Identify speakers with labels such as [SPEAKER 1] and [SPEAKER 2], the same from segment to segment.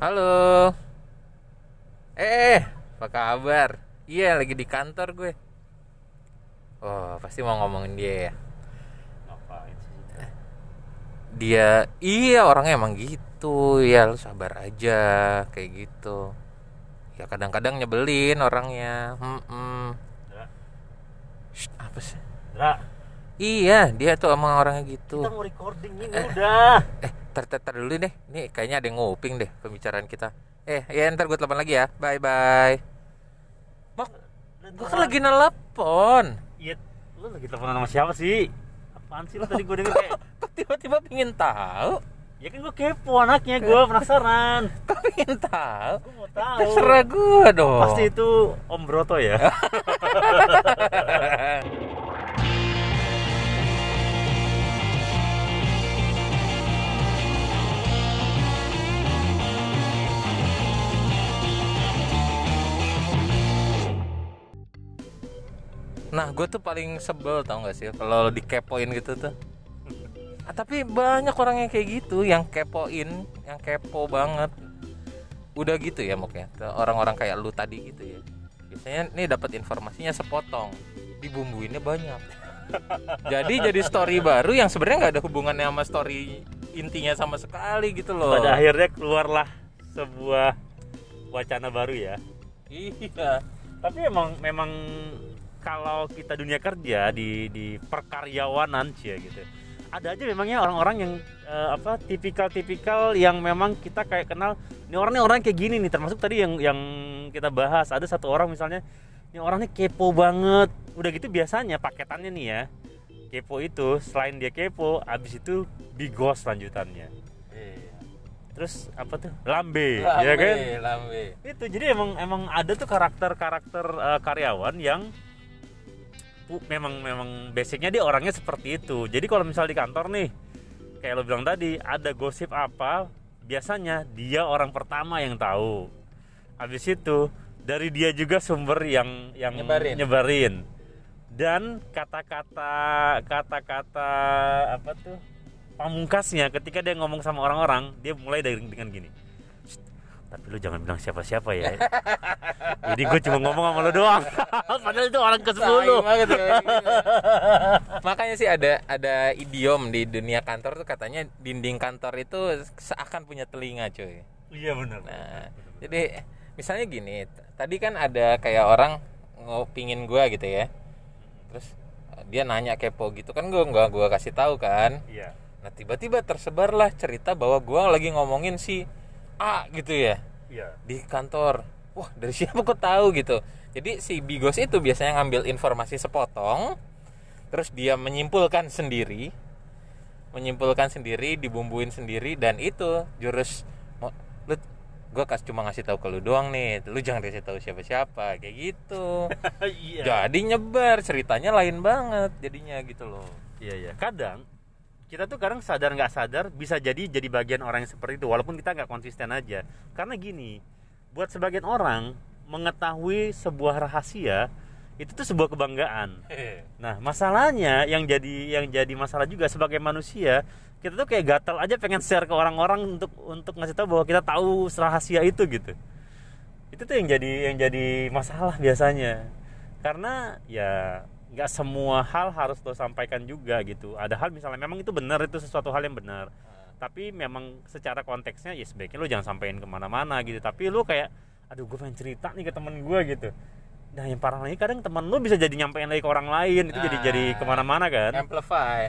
[SPEAKER 1] Halo. Eh, apa kabar? Iya, lagi di kantor gue. Oh, pasti mau ngomongin dia ya.
[SPEAKER 2] Ngapain sih?
[SPEAKER 1] Dia, iya orangnya emang gitu. Ya, lu sabar aja, kayak gitu. Ya kadang-kadang nyebelin orangnya. Hmm,
[SPEAKER 2] Dra,
[SPEAKER 1] apa sih?
[SPEAKER 2] Dra,
[SPEAKER 1] Iya, dia tuh emang orangnya gitu.
[SPEAKER 2] kita mau recording ini udah.
[SPEAKER 1] Eh, tar, tar, tar dulu deh. Nih kayaknya ada yang nguping deh pembicaraan kita. Eh, ya ntar gue telepon lagi ya. Bye bye. Mak, gue kan lagi nelpon.
[SPEAKER 2] Iya, lu lagi teleponan sama siapa sih? Apaan sih lu tadi gue denger kayak
[SPEAKER 1] tiba-tiba pingin tahu?
[SPEAKER 2] Ya kan gue kepo anaknya, gue penasaran
[SPEAKER 1] Kok pingin tahu?
[SPEAKER 2] Gue mau tahu
[SPEAKER 1] Terserah gue dong.
[SPEAKER 2] Pasti itu Om Broto ya?
[SPEAKER 1] Nah, gue tuh paling sebel tau gak sih kalau dikepoin gitu tuh. Ah, tapi banyak orang yang kayak gitu, yang kepoin, yang kepo banget. Udah gitu ya mungkin orang-orang kayak lu tadi gitu ya. Biasanya nih dapat informasinya sepotong, dibumbuinnya banyak. jadi jadi story baru yang sebenarnya nggak ada hubungannya sama story intinya sama sekali gitu loh.
[SPEAKER 2] Pada akhirnya keluarlah sebuah wacana baru ya
[SPEAKER 1] Iya.
[SPEAKER 2] Tapi emang memang kalau kita dunia kerja di di perkaryawanan sih ya gitu. Ada aja memangnya orang-orang yang eh, apa tipikal-tipikal yang memang kita kayak kenal ini orangnya orang kayak gini nih. Termasuk tadi yang yang kita bahas ada satu orang misalnya ini orangnya kepo banget. Udah gitu biasanya paketannya nih ya kepo itu selain dia kepo abis itu bigos lanjutannya. Terus apa tuh? Lambe, ya kan?
[SPEAKER 1] Lambe.
[SPEAKER 2] itu jadi emang emang ada tuh karakter karakter eh, karyawan yang memang memang basicnya dia orangnya seperti itu jadi kalau misal di kantor nih kayak lo bilang tadi ada gosip apa biasanya dia orang pertama yang tahu habis itu dari dia juga sumber yang yang
[SPEAKER 1] Nyebarin.
[SPEAKER 2] nyebarin. dan kata-kata kata-kata apa tuh pamungkasnya ketika dia ngomong sama orang-orang dia mulai dari dengan gini "Shh, tapi lu jangan bilang siapa-siapa ya jadi gue cuma ngomong sama lu doang padahal itu orang ke sepuluh
[SPEAKER 1] ya. Makanya sih ada ada idiom di dunia kantor tuh katanya dinding kantor itu seakan punya telinga, cuy.
[SPEAKER 2] iya benar
[SPEAKER 1] Nah, jadi misalnya gini, tadi kan ada kayak orang ngopingin gua gitu ya. Terus eh, dia nanya kepo gitu kan gua gua gua kasih tahu kan.
[SPEAKER 2] iya
[SPEAKER 1] Nah, tiba-tiba tersebarlah cerita bahwa gua lagi ngomongin si A gitu ya
[SPEAKER 2] iya
[SPEAKER 1] di kantor. Wah, dari siapa kok tahu gitu. Jadi si Bigos itu biasanya ngambil informasi sepotong terus dia menyimpulkan sendiri. Menyimpulkan sendiri, dibumbuin sendiri dan itu jurus lu gua kas cuma ngasih tahu ke lu doang nih. Lu jangan kasih tahu siapa-siapa kayak gitu.
[SPEAKER 2] iya
[SPEAKER 1] Jadi nyebar ceritanya lain banget jadinya gitu loh.
[SPEAKER 2] iya iya kadang kita tuh kadang sadar nggak sadar bisa jadi jadi bagian orang yang seperti itu walaupun kita nggak konsisten aja karena gini buat sebagian orang mengetahui sebuah rahasia itu tuh sebuah kebanggaan Nah, masalahnya yang jadi yang jadi masalah juga sebagai manusia, kita tuh kayak gatal aja pengen share ke orang-orang untuk untuk ngasih tahu bahwa kita tahu rahasia itu gitu. Itu tuh yang jadi yang jadi masalah biasanya. Karena ya nggak semua hal harus lo sampaikan juga gitu. Ada hal misalnya memang itu benar itu sesuatu hal yang benar. Tapi memang secara konteksnya ya sebaiknya lo jangan sampaikan ke mana-mana gitu. Tapi lo kayak, aduh gue pengen cerita nih ke temen gue gitu. Nah yang parah lagi kadang teman lu bisa jadi nyampein lagi ke orang lain itu jadi
[SPEAKER 1] Nah.
[SPEAKER 2] jadi ke mana-mana kan?
[SPEAKER 1] amplify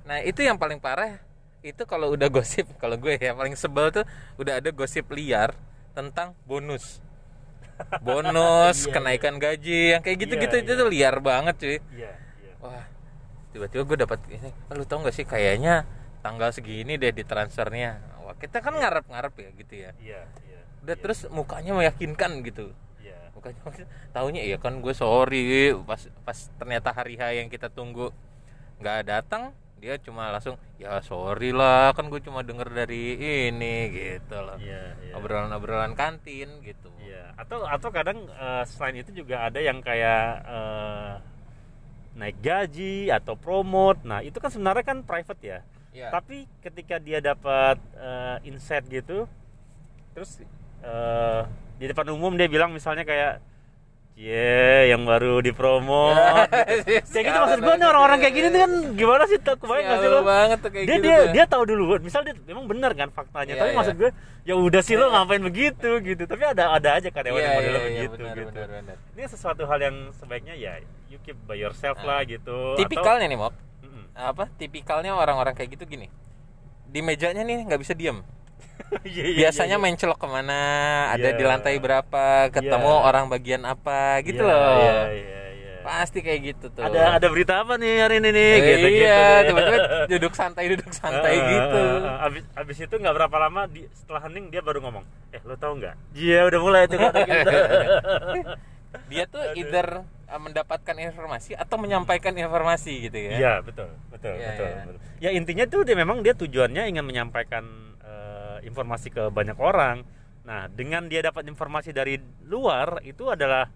[SPEAKER 1] nah itu yang paling parah itu kalau udah gosip kalau gue ya paling sebel tuh udah ada gosip liar tentang bonus bonus
[SPEAKER 2] Iya,
[SPEAKER 1] kenaikan gaji yang kayak gitu-gitu
[SPEAKER 2] Iya,
[SPEAKER 1] itu
[SPEAKER 2] iya.
[SPEAKER 1] tuh liar banget cuy
[SPEAKER 2] Iya, iya.
[SPEAKER 1] wah tiba-tiba gue dapat ini "Ah, lu tau gak sih kayaknya tanggal segini deh di transfernya wah kita kan ngarep-ngarep ya gitu ya
[SPEAKER 2] Iya, iya.
[SPEAKER 1] udah
[SPEAKER 2] iya,
[SPEAKER 1] terus mukanya meyakinkan gitu
[SPEAKER 2] Iya.
[SPEAKER 1] Bukannya tahunya iya kan gue sorry pas pas ternyata hari H yang kita tunggu nggak datang dia cuma langsung ya sorry lah kan gue cuma denger dari ini gitu loh
[SPEAKER 2] Iya, iya.
[SPEAKER 1] obrolan-obrolan kantin gitu
[SPEAKER 2] Iya. Atau atau kadang eh, selain itu juga ada yang kayak eh, naik gaji atau promote. Nah, itu kan sebenarnya kan private ya.
[SPEAKER 1] Iya.
[SPEAKER 2] Tapi ketika dia dapat eh, insight gitu, terus eh, di depan umum dia bilang misalnya kayak Cie, yang baru dipromo. kayak gitu maksud gue nih orang-orang kayak gini tuh kan gimana sih tuh kebayang gak sih lo?
[SPEAKER 1] banget tuh kayak
[SPEAKER 2] dia
[SPEAKER 1] gitu
[SPEAKER 2] dia
[SPEAKER 1] tuh.
[SPEAKER 2] dia tahu dulu misal dia memang benar kan faktanya
[SPEAKER 1] Iya,
[SPEAKER 2] tapi
[SPEAKER 1] iya.
[SPEAKER 2] maksud gue ya udah sih lo ngapain begitu gitu tapi ada ada aja
[SPEAKER 1] Iya,
[SPEAKER 2] yang modelnya
[SPEAKER 1] iya, iya,
[SPEAKER 2] begitu
[SPEAKER 1] benar,
[SPEAKER 2] gitu
[SPEAKER 1] benar, benar.
[SPEAKER 2] ini sesuatu hal yang sebaiknya ya you keep by yourself lah gitu
[SPEAKER 1] Tipikalnya nih, Mok.
[SPEAKER 2] atau, Mm-mm.
[SPEAKER 1] Apa? Tipikalnya orang-orang kayak gitu gini. Di mejanya nih nggak bisa diem.
[SPEAKER 2] Iya, iya,
[SPEAKER 1] Biasanya
[SPEAKER 2] iya,
[SPEAKER 1] main celok ke mana,
[SPEAKER 2] ada
[SPEAKER 1] di lantai berapa, ketemu orang bagian apa, gitu loh. Pasti kayak gitu tuh.
[SPEAKER 2] ada ada berita apa nih hari ini nih
[SPEAKER 1] Eh,
[SPEAKER 2] gitu gitu
[SPEAKER 1] iya,
[SPEAKER 2] deh.
[SPEAKER 1] tiba-tiba duduk santai, duduk santai gitu.
[SPEAKER 2] abis abis itu nggak berapa lama di, setelah hening dia baru ngomong eh lo tau nggak iya udah mulai gitu
[SPEAKER 1] Dia tuh either uh, mendapatkan informasi atau menyampaikan informasi gitu ya.
[SPEAKER 2] Iya betul betul
[SPEAKER 1] Iya,
[SPEAKER 2] betul,
[SPEAKER 1] iya.
[SPEAKER 2] betul. Ya intinya tuh dia memang dia tujuannya ingin menyampaikan eh, informasi ke banyak orang. Nah dengan dia dapat informasi dari luar itu adalah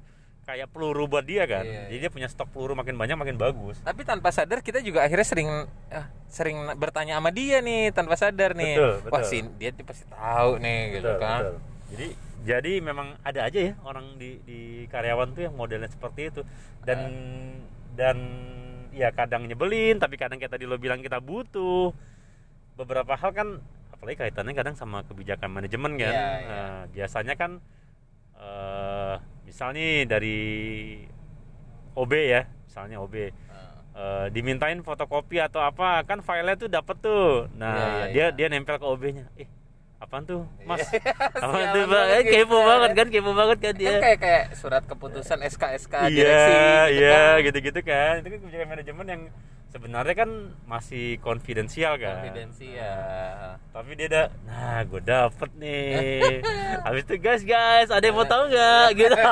[SPEAKER 2] kayak peluru buat dia kan.
[SPEAKER 1] Iya,
[SPEAKER 2] Jadi dia punya stok peluru makin banyak makin bagus.
[SPEAKER 1] Tapi tanpa sadar kita juga akhirnya sering ah, sering bertanya sama dia nih tanpa sadar nih.
[SPEAKER 2] Betul,
[SPEAKER 1] Wah
[SPEAKER 2] betul.
[SPEAKER 1] sih dia pasti tahu nih gitu
[SPEAKER 2] Betul,
[SPEAKER 1] kan.
[SPEAKER 2] betul. Jadi jadi memang ada aja ya orang di di karyawan tuh yang modelnya seperti itu dan
[SPEAKER 1] Ah.
[SPEAKER 2] dan ya kadang nyebelin tapi kadang kayak tadi lo bilang kita butuh beberapa hal kan apalagi kaitannya kadang sama kebijakan manajemen kan
[SPEAKER 1] Iya, iya.
[SPEAKER 2] Nah, biasanya kan eh misal nih dari OB ya misalnya OB
[SPEAKER 1] Ah.
[SPEAKER 2] eh, dimintain fotokopi atau apa kan filenya tuh dapat tuh nah
[SPEAKER 1] Iya, iya,
[SPEAKER 2] dia
[SPEAKER 1] iya.
[SPEAKER 2] dia nempel ke OB-nya eh apaan tuh mas
[SPEAKER 1] Iya.
[SPEAKER 2] apaan
[SPEAKER 1] Sialan
[SPEAKER 2] tuh bang eh,
[SPEAKER 1] gitu
[SPEAKER 2] kepo
[SPEAKER 1] ya.
[SPEAKER 2] banget kan kepo banget kan dia
[SPEAKER 1] Kan kayak kayak surat keputusan SK SK
[SPEAKER 2] iya
[SPEAKER 1] direksi gitu
[SPEAKER 2] iya
[SPEAKER 1] kan.
[SPEAKER 2] gitu-gitu kan itu kan kebijakan manajemen yang sebenarnya kan masih konfidensial kan
[SPEAKER 1] Konfidensial.
[SPEAKER 2] tapi dia ada nah gue dapet nih habis itu guys guys ada yang mau tahu nggak gitu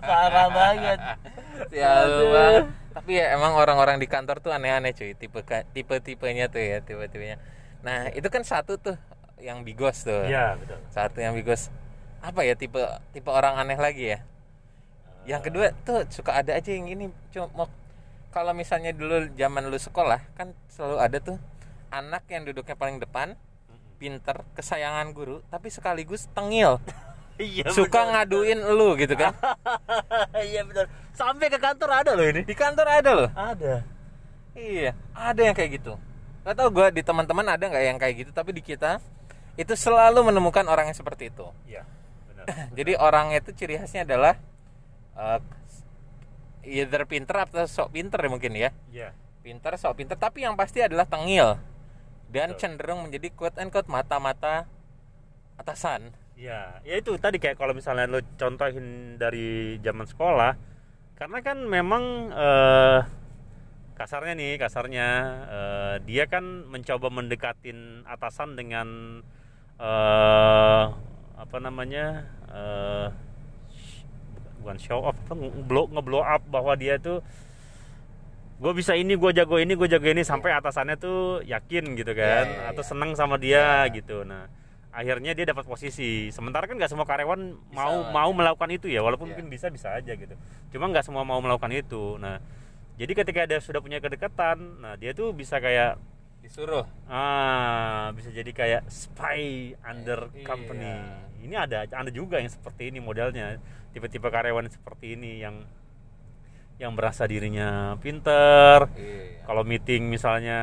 [SPEAKER 2] parah banget
[SPEAKER 1] Sial
[SPEAKER 2] Aduh.
[SPEAKER 1] banget. Tapi ya emang orang-orang di kantor tuh aneh-aneh cuy, tipe tipe tipenya tuh ya, tipe tipenya. Nah, itu kan satu tuh yang bigos tuh.
[SPEAKER 2] iya betul
[SPEAKER 1] Satu yang bigos. Apa ya tipe tipe orang aneh lagi ya? Yang kedua tuh suka ada aja yang ini cuma kalau misalnya dulu zaman lu sekolah kan selalu ada tuh anak yang duduknya paling depan, pinter, kesayangan guru, tapi sekaligus tengil.
[SPEAKER 2] iya
[SPEAKER 1] suka ngaduin lu gitu kan.
[SPEAKER 2] iya betul sampai ke kantor ada loh ini
[SPEAKER 1] Di kantor ada loh.
[SPEAKER 2] ada
[SPEAKER 1] Iya, ada yang kayak gitu. Gak tau gue di teman-teman ada nggak yang kayak gitu, tapi di kita itu selalu menemukan orang yang seperti itu.
[SPEAKER 2] iya benar
[SPEAKER 1] Jadi orangnya itu ciri khasnya adalah uh, either pinter atau sok pinter ya mungkin ya.
[SPEAKER 2] iya
[SPEAKER 1] Pinter, sok pinter, tapi yang pasti adalah tengil dan
[SPEAKER 2] Betul.
[SPEAKER 1] cenderung menjadi quote and quote mata-mata atasan.
[SPEAKER 2] Ya, ya itu tadi kayak kalau misalnya lo contohin dari zaman sekolah, karena kan memang eh, kasarnya nih, kasarnya eh, dia kan mencoba mendekatin atasan dengan eh apa namanya eh bukan show off, apa ngeblow ngeblow up bahwa dia tuh gue bisa ini, gue jago ini, gue jago ini sampai atasannya tuh yakin gitu kan,
[SPEAKER 1] Iya, iya,
[SPEAKER 2] atau
[SPEAKER 1] iya.
[SPEAKER 2] seneng sama dia
[SPEAKER 1] Iya.
[SPEAKER 2] gitu. Nah, akhirnya dia dapat posisi. Sementara kan nggak semua karyawan mau
[SPEAKER 1] lah,
[SPEAKER 2] mau
[SPEAKER 1] ya.
[SPEAKER 2] melakukan itu ya, walaupun
[SPEAKER 1] Iya.
[SPEAKER 2] mungkin bisa bisa aja gitu. Cuma nggak semua mau melakukan itu. Nah, jadi ketika dia sudah punya kedekatan, nah dia tuh bisa kayak
[SPEAKER 1] Disuruh.
[SPEAKER 2] ah bisa jadi kayak spy under
[SPEAKER 1] Iya.
[SPEAKER 2] company. Ini ada ada juga yang seperti ini modelnya. Tipe-tipe karyawan seperti ini yang yang merasa dirinya pinter,
[SPEAKER 1] Iya.
[SPEAKER 2] kalau meeting misalnya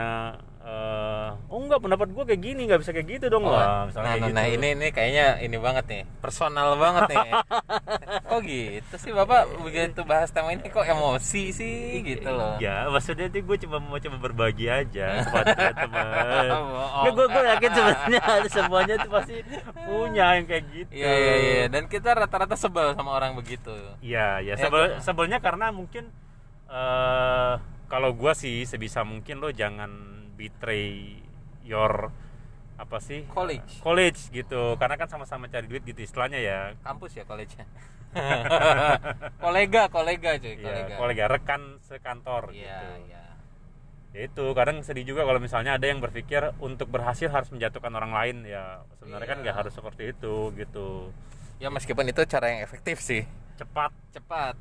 [SPEAKER 2] eh, oh enggak pendapat gue kayak gini nggak bisa kayak gitu dong.
[SPEAKER 1] Oh,
[SPEAKER 2] Wah, misalnya
[SPEAKER 1] nah,
[SPEAKER 2] kayak
[SPEAKER 1] nah,
[SPEAKER 2] gitu.
[SPEAKER 1] ini ini kayaknya ini banget nih, personal banget nih. kok gitu sih Bapak? Begitu bahas tema ini kok emosi sih gitu loh.
[SPEAKER 2] ya maksudnya tuh gue cuma mau coba berbagi aja kepada teman. Gue gue yakin sebenarnya semuanya tuh pasti punya yang kayak gitu.
[SPEAKER 1] Iya iya iya. Dan kita rata-rata sebel sama orang begitu.
[SPEAKER 2] Iya, ya
[SPEAKER 1] Ya,
[SPEAKER 2] sebel,
[SPEAKER 1] gua-
[SPEAKER 2] sebelnya karena mungkin eh kalau gua sih sebisa mungkin lo jangan betray your apa sih
[SPEAKER 1] College.
[SPEAKER 2] college gitu karena kan sama-sama cari duit gitu istilahnya ya
[SPEAKER 1] Kampus ya college-nya. kolega, kolega cuy,
[SPEAKER 2] Iya,
[SPEAKER 1] kolega.
[SPEAKER 2] kolega rekan sekantor
[SPEAKER 1] Iya,
[SPEAKER 2] gitu
[SPEAKER 1] iya.
[SPEAKER 2] ya itu kadang sedih juga kalau misalnya ada yang berpikir untuk berhasil harus menjatuhkan orang lain ya sebenarnya kan
[SPEAKER 1] Iya.
[SPEAKER 2] nggak harus seperti itu gitu
[SPEAKER 1] Ya meskipun itu cara yang efektif sih.
[SPEAKER 2] cepat
[SPEAKER 1] Cepat.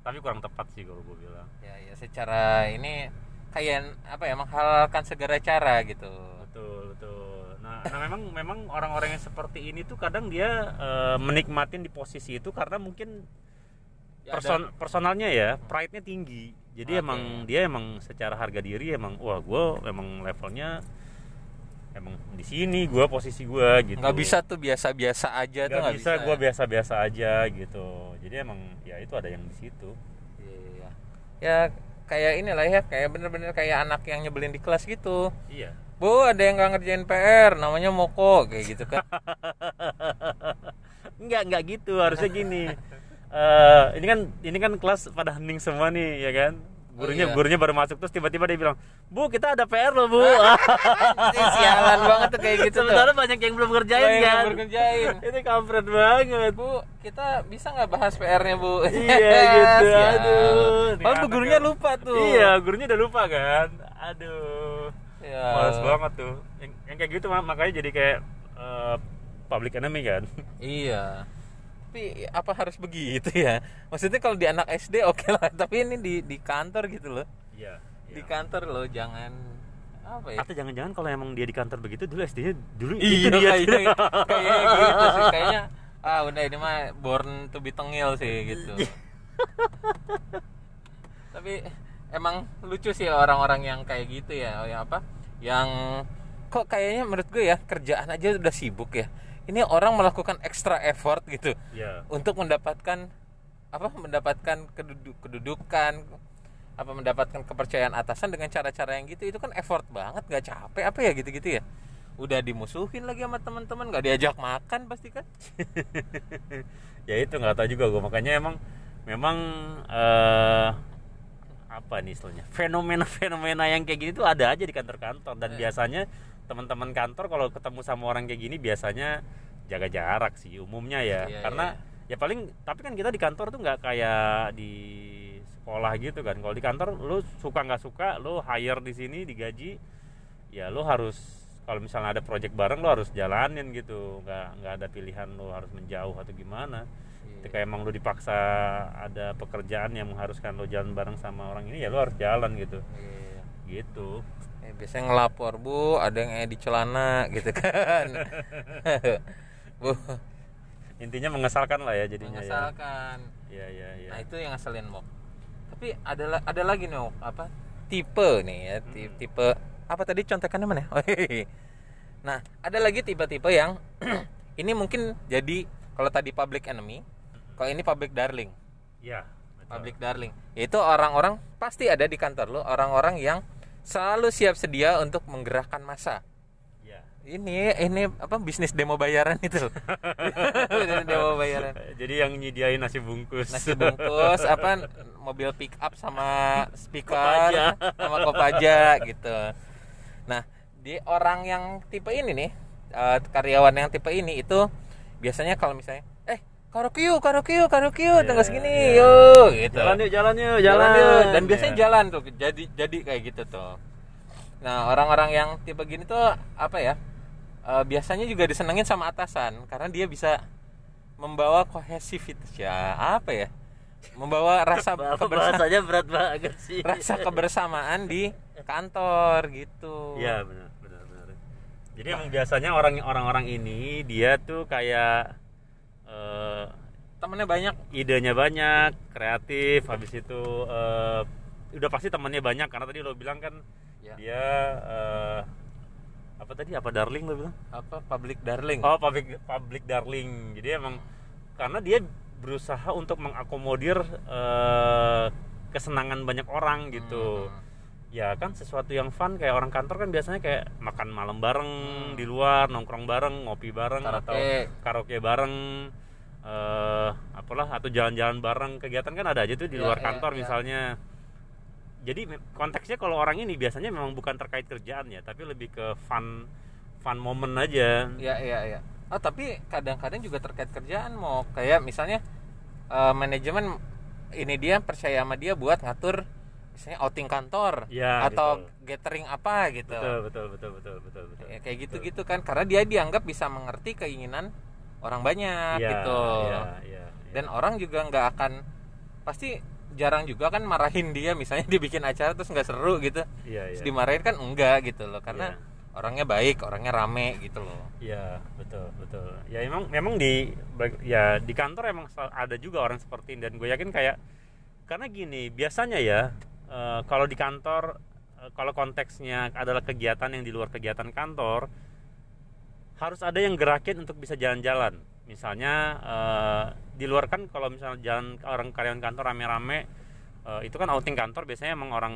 [SPEAKER 2] tapi kurang tepat sih kalau gue bilang
[SPEAKER 1] Ya ya secara ini kayak apa ya menghalalkan segala cara gitu.
[SPEAKER 2] betul betul. Nah nah, memang memang orang-orang yang seperti ini tuh kadang dia eh, menikmatin di posisi itu karena mungkin
[SPEAKER 1] Ya,
[SPEAKER 2] person personalnya ya pride-nya tinggi. Jadi
[SPEAKER 1] Oke.
[SPEAKER 2] emang dia emang secara harga diri emang wah gue emang levelnya emang di sini gue posisi gue gitu.
[SPEAKER 1] Nggak bisa tuh biasa-biasa aja tuh
[SPEAKER 2] nggak
[SPEAKER 1] nggak
[SPEAKER 2] bisa,
[SPEAKER 1] bisa
[SPEAKER 2] gue biasa-biasa aja gitu. Jadi emang ya itu ada yang di situ.
[SPEAKER 1] Iya. ya kayak inilah ya kayak bener-bener kayak anak yang nyebelin di kelas gitu
[SPEAKER 2] iya
[SPEAKER 1] bu ada yang nggak ngerjain PR namanya moko kayak gitu kan
[SPEAKER 2] Enggak, enggak gitu. Harusnya gini. Eh, ini kan ini kan kelas pada hening semua nih, ya kan? Gurunya
[SPEAKER 1] iya.
[SPEAKER 2] gurunya baru masuk terus tiba-tiba dia bilang, "Bu, kita ada PR loh, Bu."
[SPEAKER 1] Ini sialan banget tuh kayak gitu
[SPEAKER 2] Sementara
[SPEAKER 1] tuh
[SPEAKER 2] banyak yang belum ngerjain
[SPEAKER 1] Banyak yang
[SPEAKER 2] kan.
[SPEAKER 1] belum ngerjain.
[SPEAKER 2] Ini kampret banget.
[SPEAKER 1] bu kita bisa nggak bahas PR-nya bu
[SPEAKER 2] Iya gitu.
[SPEAKER 1] Sial.
[SPEAKER 2] Aduh.
[SPEAKER 1] Padahal bu gurunya
[SPEAKER 2] kan-
[SPEAKER 1] lupa tuh
[SPEAKER 2] Iya, gurunya udah lupa kan. Aduh.
[SPEAKER 1] ya.
[SPEAKER 2] Males banget tuh. Yang, yang kayak gitu mak- makanya jadi kayak eh, public enemy kan.
[SPEAKER 1] iya tapi apa harus begitu ya? Maksudnya kalau di anak SD oke lah. Tapi ini di di kantor gitu loh.
[SPEAKER 2] Iya.
[SPEAKER 1] di kantor loh jangan apa ya?
[SPEAKER 2] Atau jangan-jangan kalau emang dia di kantor begitu dulu SD-nya dulu
[SPEAKER 1] iya
[SPEAKER 2] itu dia.
[SPEAKER 1] kayaknya kayaknya gitu sih. Kayaknya ah udah ini mah born to be tengil sih gitu. Tapi emang lucu sih orang-orang yang kayak gitu ya yang apa? Yang kok kayaknya menurut gue ya kerjaan aja udah sibuk ya ini orang melakukan extra effort gitu
[SPEAKER 2] Iya.
[SPEAKER 1] untuk mendapatkan apa mendapatkan keduduk, kedudukan apa mendapatkan kepercayaan atasan dengan cara-cara yang gitu itu kan effort banget nggak capek apa ya gitu-gitu ya udah dimusuhin lagi sama teman-teman nggak diajak makan pasti kan
[SPEAKER 2] ya itu nggak tahu juga gue makanya emang memang eh apa nih istilahnya fenomena-fenomena yang kayak gini tuh ada aja di kantor-kantor dan
[SPEAKER 1] Iya.
[SPEAKER 2] biasanya teman-teman kantor kalau ketemu sama orang kayak gini biasanya jaga jarak sih umumnya ya.
[SPEAKER 1] Iya,
[SPEAKER 2] karena ya paling tapi kan kita di kantor tuh nggak kayak di sekolah gitu kan. Kalau di kantor lu suka nggak suka lu hire di sini digaji ya lu harus kalau misalnya ada project bareng lu harus jalanin gitu. Nggak nggak ada pilihan lu harus menjauh atau gimana. Ketika emang lu dipaksa ada pekerjaan yang mengharuskan lu jalan bareng sama orang ini ya lu harus jalan gitu.
[SPEAKER 1] Iya.
[SPEAKER 2] gitu
[SPEAKER 1] Eh, biasanya ngelapor bu ada yang eh di celana gitu kan bu
[SPEAKER 2] intinya mengesalkan lah ya jadinya
[SPEAKER 1] mengesalkan
[SPEAKER 2] ya ya ya, ya.
[SPEAKER 1] nah itu yang ngeselin mok tapi ada ada lagi nih Mok, apa tipe nih ya
[SPEAKER 2] Hmm.
[SPEAKER 1] tipe apa tadi contekannya mana oh, hehehe. nah ada lagi tipe-tipe yang ini mungkin jadi kalau tadi public enemy kalau ini public darling
[SPEAKER 2] ya betul.
[SPEAKER 1] public darling yaitu orang-orang pasti ada di kantor lo orang-orang yang selalu siap sedia untuk menggerakkan masa
[SPEAKER 2] ya
[SPEAKER 1] ini ini apa bisnis demo bayaran itu demo bayaran.
[SPEAKER 2] Jadi yang nyediain nasi bungkus.
[SPEAKER 1] Nasi bungkus apa mobil pick up sama speaker
[SPEAKER 2] Kopaja.
[SPEAKER 1] sama kopaja gitu. Nah di orang yang tipe ini nih eh, karyawan yang tipe ini itu biasanya kalau misalnya karaoke yuk karaoke yuk karaoke yuk
[SPEAKER 2] Iya,
[SPEAKER 1] tanggal segini
[SPEAKER 2] iya.
[SPEAKER 1] yuk gitu
[SPEAKER 2] jalan yuk jalan yuk
[SPEAKER 1] jalan
[SPEAKER 2] jalan,
[SPEAKER 1] yuk dan biasanya
[SPEAKER 2] Ya.
[SPEAKER 1] jalan tuh jadi jadi kayak gitu tuh nah orang-orang yang tipe gini tuh apa ya eh, biasanya juga disenengin sama atasan karena dia bisa membawa kohesivitas ya apa ya membawa rasa kebersamaan
[SPEAKER 2] berat banget sih
[SPEAKER 1] rasa kebersamaan di kantor gitu
[SPEAKER 2] Iya benar benar benar. Jadi emang biasanya orang orang-orang ini dia tuh kayak eh,
[SPEAKER 1] temennya banyak
[SPEAKER 2] idenya banyak, kreatif, habis itu eh, udah pasti temannya banyak karena tadi lo bilang kan
[SPEAKER 1] Ya.
[SPEAKER 2] dia eh, apa tadi apa darling lo bilang?
[SPEAKER 1] apa public darling
[SPEAKER 2] Oh public public darling. Jadi emang karena dia berusaha untuk mengakomodir eh, kesenangan banyak orang gitu
[SPEAKER 1] Hmm.
[SPEAKER 2] ya kan sesuatu yang fun kayak orang kantor kan biasanya kayak makan malam bareng di luar nongkrong bareng ngopi bareng atau
[SPEAKER 1] Karaoke.
[SPEAKER 2] karaoke bareng eh apalah atau jalan-jalan bareng kegiatan kan ada aja tuh di
[SPEAKER 1] Ya,
[SPEAKER 2] luar
[SPEAKER 1] ya,
[SPEAKER 2] kantor
[SPEAKER 1] ya.
[SPEAKER 2] misalnya jadi konteksnya kalau orang ini biasanya memang bukan terkait kerjaan ya tapi lebih ke fun fun moment aja
[SPEAKER 1] Iya iya iya. Oh tapi kadang-kadang juga terkait kerjaan mau kayak misalnya eh, manajemen ini dia percaya sama dia buat ngatur misalnya outing kantor
[SPEAKER 2] Ya,
[SPEAKER 1] atau
[SPEAKER 2] gitu.
[SPEAKER 1] gathering apa gitu.
[SPEAKER 2] betul betul betul betul betul betul
[SPEAKER 1] Ya, kayak gitu-gitu kan karena dia dianggap bisa mengerti keinginan orang banyak
[SPEAKER 2] Iya,
[SPEAKER 1] gitu.
[SPEAKER 2] iya, iya, iya.
[SPEAKER 1] Dan orang juga nggak akan pasti jarang juga kan marahin dia misalnya dia bikin acara terus nggak seru gitu.
[SPEAKER 2] iya,
[SPEAKER 1] Terus
[SPEAKER 2] iya.
[SPEAKER 1] dimarahin kan enggak gitu loh karena
[SPEAKER 2] Iya.
[SPEAKER 1] orangnya baik orangnya rame gitu loh
[SPEAKER 2] Iya betul betul. Ya emang memang di ya di kantor emang ada juga orang seperti ini dan gue yakin kayak karena gini biasanya ya eh, kalau di kantor eh, kalau konteksnya adalah kegiatan yang di luar kegiatan kantor harus ada yang gerakin untuk bisa jalan-jalan. Misalnya eh, di luar kan kalau misalnya jalan orang karyawan kantor rame-rame eh, itu kan outing kantor biasanya emang orang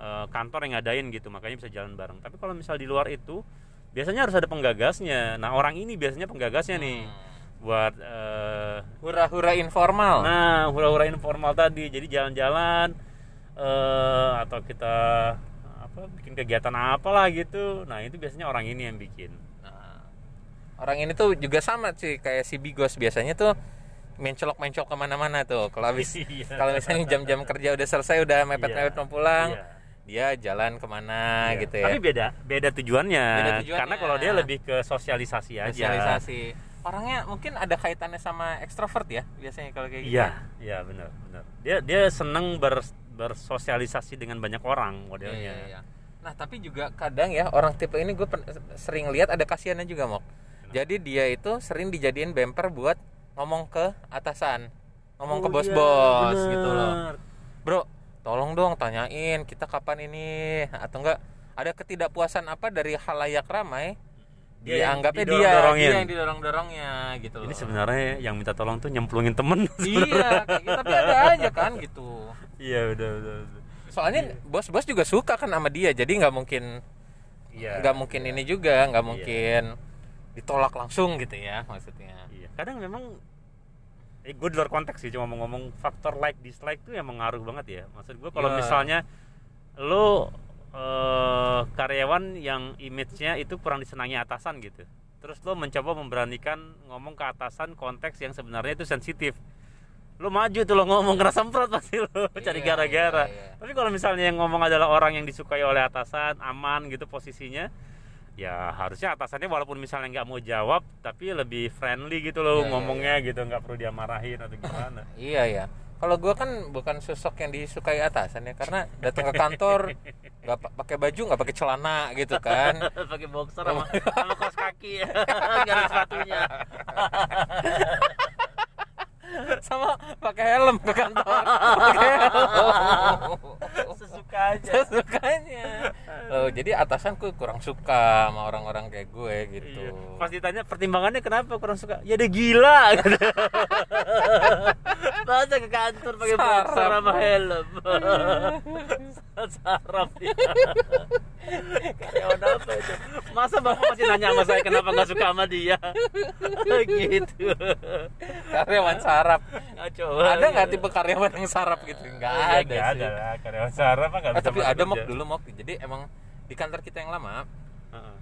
[SPEAKER 2] eh, kantor yang ngadain gitu makanya bisa jalan bareng. Tapi kalau misal di luar itu biasanya harus ada penggagasnya. Nah orang ini biasanya penggagasnya nih buat eh,
[SPEAKER 1] hura-hura informal
[SPEAKER 2] nah hura-hura informal tadi. Jadi jalan-jalan eh, atau kita apa bikin kegiatan apalah gitu. Nah itu biasanya orang ini yang bikin.
[SPEAKER 1] Orang ini tuh juga sama sih kayak si Bigos biasanya tuh mencolok-mencolok ke mana-mana tuh kalau habis
[SPEAKER 2] Iya.
[SPEAKER 1] kalau misalnya jam-jam kerja udah selesai udah mepet-mepet
[SPEAKER 2] Iya,
[SPEAKER 1] mau pulang
[SPEAKER 2] iya.
[SPEAKER 1] dia jalan ke mana
[SPEAKER 2] Iya.
[SPEAKER 1] gitu ya
[SPEAKER 2] Tapi beda, beda tujuannya.
[SPEAKER 1] Beda tujuannya.
[SPEAKER 2] Karena kalau dia lebih ke sosialisasi aja.
[SPEAKER 1] sosialisasi orangnya mungkin ada kaitannya sama ekstrovert ya biasanya kalau kayak gitu
[SPEAKER 2] Iya, iya benar, benar. Dia dia seneng ber, bersosialisasi dengan banyak orang
[SPEAKER 1] Iya,
[SPEAKER 2] modelnya.
[SPEAKER 1] iya, iya. Nah tapi juga kadang ya orang tipe ini gue sering lihat ada kasihannya juga mok. Jadi dia itu sering dijadiin bumper buat ngomong ke atasan, ngomong ke
[SPEAKER 2] Oh,
[SPEAKER 1] bos-bos
[SPEAKER 2] iya,
[SPEAKER 1] gitu loh. Bro, tolong dong tanyain kita kapan ini atau enggak ada ketidakpuasan apa dari halayak ramai
[SPEAKER 2] Dia yang
[SPEAKER 1] dianggapnya dia,
[SPEAKER 2] didorong-dorongin.
[SPEAKER 1] dia yang didorong-dorongnya gitu loh.
[SPEAKER 2] Ini sebenarnya yang minta tolong tuh nyemplungin temen.
[SPEAKER 1] iya, kayak gitu. tapi ada aja kan gitu.
[SPEAKER 2] iya, udah, udah, udah.
[SPEAKER 1] Soalnya bos-bos juga suka kan sama dia, jadi nggak mungkin
[SPEAKER 2] Iya.
[SPEAKER 1] nggak mungkin ini juga nggak
[SPEAKER 2] Iya.
[SPEAKER 1] Ditolak langsung gitu ya maksudnya
[SPEAKER 2] Iya. Kadang memang eh, gue di luar konteks sih cuma mau ngomong faktor like dislike tuh yang mengaruh banget ya. Maksud gue kalau
[SPEAKER 1] Iya.
[SPEAKER 2] misalnya lo eh, karyawan yang image-nya itu kurang disenangi atasan gitu. Terus lo mencoba memberanikan ngomong ke atasan konteks yang sebenarnya itu sensitif. Lo maju tuh lo ngomong kena semprot pasti lo cari
[SPEAKER 1] Iya,
[SPEAKER 2] gara-gara.
[SPEAKER 1] iya, iya.
[SPEAKER 2] Tapi kalau misalnya yang ngomong adalah orang yang disukai oleh atasan, aman gitu posisinya, ya harusnya atasannya walaupun misalnya nggak mau jawab, tapi lebih friendly gitu loh
[SPEAKER 1] Iya, iya,
[SPEAKER 2] ngomongnya gitu, nggak perlu dia marahin atau gimana.
[SPEAKER 1] iya ya kalau gua kan bukan sosok yang disukai atasan ya karena datang ke kantor nggak pa- pakai baju nggak pakai celana gitu kan.
[SPEAKER 2] Pakai boxer sama, sama kaos kaki. Ya, nggak ada sepatunya.
[SPEAKER 1] sama pakai helm ke kantor pakai helm
[SPEAKER 2] Sesuka aja.
[SPEAKER 1] sukanya oh, jadi atasanku kurang suka sama orang-orang kayak gue gitu
[SPEAKER 2] Iya. Pas ditanya pertimbangannya kenapa kurang suka? Ya dia gila. gitu. Masa ke kantor pakai
[SPEAKER 1] Sarap.
[SPEAKER 2] sama helm. Sarap dia. Karyawan apa itu? Masa bapak masih nanya sama saya kenapa nggak suka sama dia? gitu.
[SPEAKER 1] karyawan sarap
[SPEAKER 2] Nggak coba.
[SPEAKER 1] ada nggak tipe karyawan yang sarap gitu nggak
[SPEAKER 2] Iya,
[SPEAKER 1] ada sih
[SPEAKER 2] ada lah. Karyawan sarap nggak bisa
[SPEAKER 1] tapi ada mok dulu mok jadi emang di kantor kita yang lama
[SPEAKER 2] Heeh.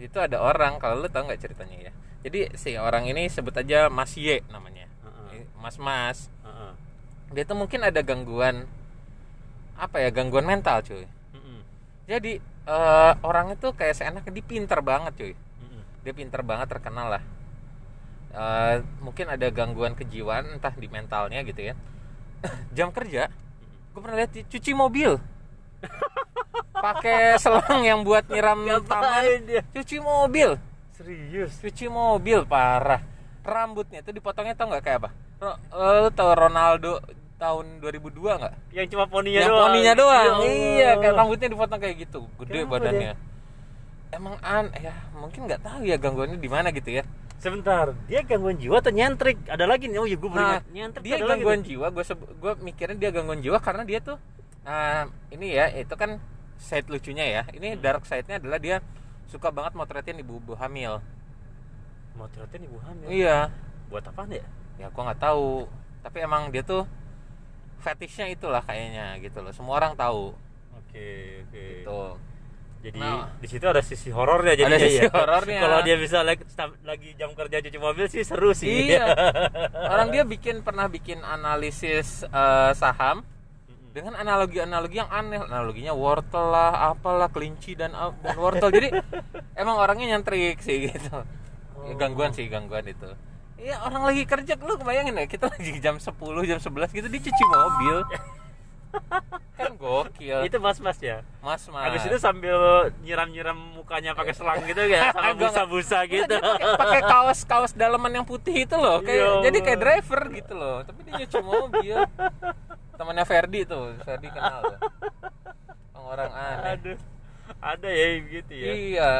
[SPEAKER 1] itu ada orang kalau lu tahu nggak ceritanya ya jadi si orang ini sebut aja Mas Y namanya
[SPEAKER 2] Heeh.
[SPEAKER 1] Mas Mas
[SPEAKER 2] Heeh.
[SPEAKER 1] dia tuh mungkin ada gangguan apa ya gangguan mental cuy
[SPEAKER 2] Heeh.
[SPEAKER 1] jadi eh, orang itu kayak seenaknya dia pinter banget cuy
[SPEAKER 2] Heeh.
[SPEAKER 1] dia pinter banget terkenal lah Eh, mungkin ada gangguan kejiwaan entah di mentalnya gitu ya jam kerja gue pernah lihat cuci mobil pakai selang yang buat nyiram taman
[SPEAKER 2] dia?
[SPEAKER 1] cuci mobil
[SPEAKER 2] Serius.
[SPEAKER 1] cuci mobil parah rambutnya itu dipotongnya tau nggak kayak apa Ro, eh, lu tau Ronaldo tahun 2002 nggak
[SPEAKER 2] Yang cuma poninya
[SPEAKER 1] yang
[SPEAKER 2] doang.
[SPEAKER 1] poninya
[SPEAKER 2] Ya
[SPEAKER 1] doang
[SPEAKER 2] Allah.
[SPEAKER 1] iya kayak rambutnya dipotong kayak gitu gede
[SPEAKER 2] Kenapa
[SPEAKER 1] badannya emang an ya mungkin nggak tahu ya gangguannya di mana gitu ya
[SPEAKER 2] Sebentar, dia gangguan jiwa atau nyentrik? Ada lagi nih, oh iya gue
[SPEAKER 1] nah
[SPEAKER 2] nyentrik
[SPEAKER 1] dia
[SPEAKER 2] lagi
[SPEAKER 1] gangguan
[SPEAKER 2] tuh.
[SPEAKER 1] jiwa gue gue mikirnya dia gangguan jiwa karena dia tuh nah, ini ya itu kan side lucunya ya ini
[SPEAKER 2] Hmm.
[SPEAKER 1] dark side-nya adalah dia suka banget motretin ibu-ibu hamil
[SPEAKER 2] Motretin ibu hamil.
[SPEAKER 1] iya
[SPEAKER 2] Buat apaan ya?
[SPEAKER 1] ya gua nggak tahu tapi emang dia tuh fetishnya itulah kayaknya gitu loh semua orang tahu
[SPEAKER 2] Oke, oke.
[SPEAKER 1] gitu
[SPEAKER 2] Jadi
[SPEAKER 1] Nah.
[SPEAKER 2] di situ ada sisi horornya jadi
[SPEAKER 1] Ada sisi horornya.
[SPEAKER 2] Kalau dia bisa lagi, lagi jam kerja cuci mobil sih seru sih.
[SPEAKER 1] iya orang dia bikin pernah bikin analisis eh, saham dengan analogi-analogi yang aneh analoginya wortel lah apalah kelinci dan dan wortel jadi emang orangnya nyentrik sih gitu Ya, gangguan sih gangguan itu. Iya orang lagi kerja lu kebayangin ya kita lagi jam 10 jam 11 gitu dia cuci mobil. Kan gokil.
[SPEAKER 2] Itu mas-mas ya?
[SPEAKER 1] Mas mas
[SPEAKER 2] habis itu sambil nyiram-nyiram mukanya pakai selang gitu ya sama
[SPEAKER 1] Enggak,
[SPEAKER 2] busa-busa gitu.
[SPEAKER 1] Dia pakai- kaos kaos daleman yang putih itu loh kayak
[SPEAKER 2] Ya
[SPEAKER 1] jadi kayak driver gitu loh tapi dia nyuci mobil. Temannya Ferdi tuh Ferdi kenal tuh. Orang aneh.
[SPEAKER 2] Aduh ada ya gitu ya?
[SPEAKER 1] Iya